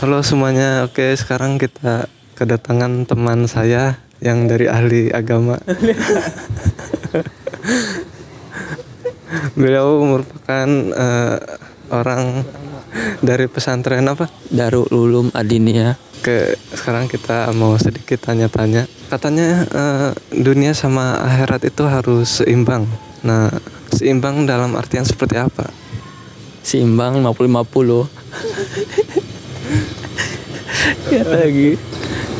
Halo semuanya, oke sekarang kita kedatangan teman saya yang dari ahli agama. Beliau merupakan eh, orang dari pesantren apa? Darul Ulum Adinia. Ke sekarang kita mau sedikit tanya-tanya. Katanya eh, dunia sama akhirat itu harus seimbang. Nah, seimbang dalam artian seperti apa? Seimbang 50-50. Ya lagi.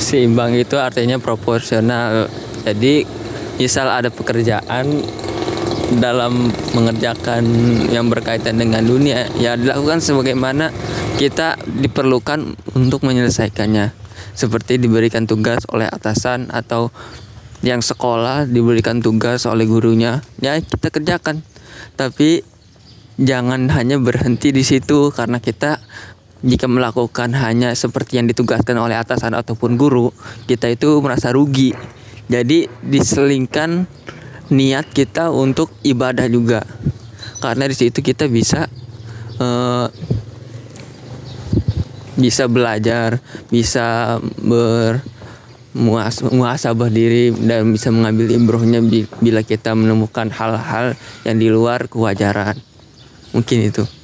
Seimbang itu artinya proporsional. Jadi misal ada pekerjaan dalam mengerjakan yang berkaitan dengan dunia ya dilakukan sebagaimana kita diperlukan untuk menyelesaikannya seperti diberikan tugas oleh atasan atau yang sekolah diberikan tugas oleh gurunya ya kita kerjakan tapi jangan hanya berhenti di situ karena kita jika melakukan hanya seperti yang ditugaskan oleh atasan ataupun guru kita itu merasa rugi. Jadi diselingkan niat kita untuk ibadah juga. Karena di situ kita bisa uh, bisa belajar bisa ber diri dan bisa mengambil imbrohnya bila kita menemukan hal-hal yang di luar kewajaran. Mungkin itu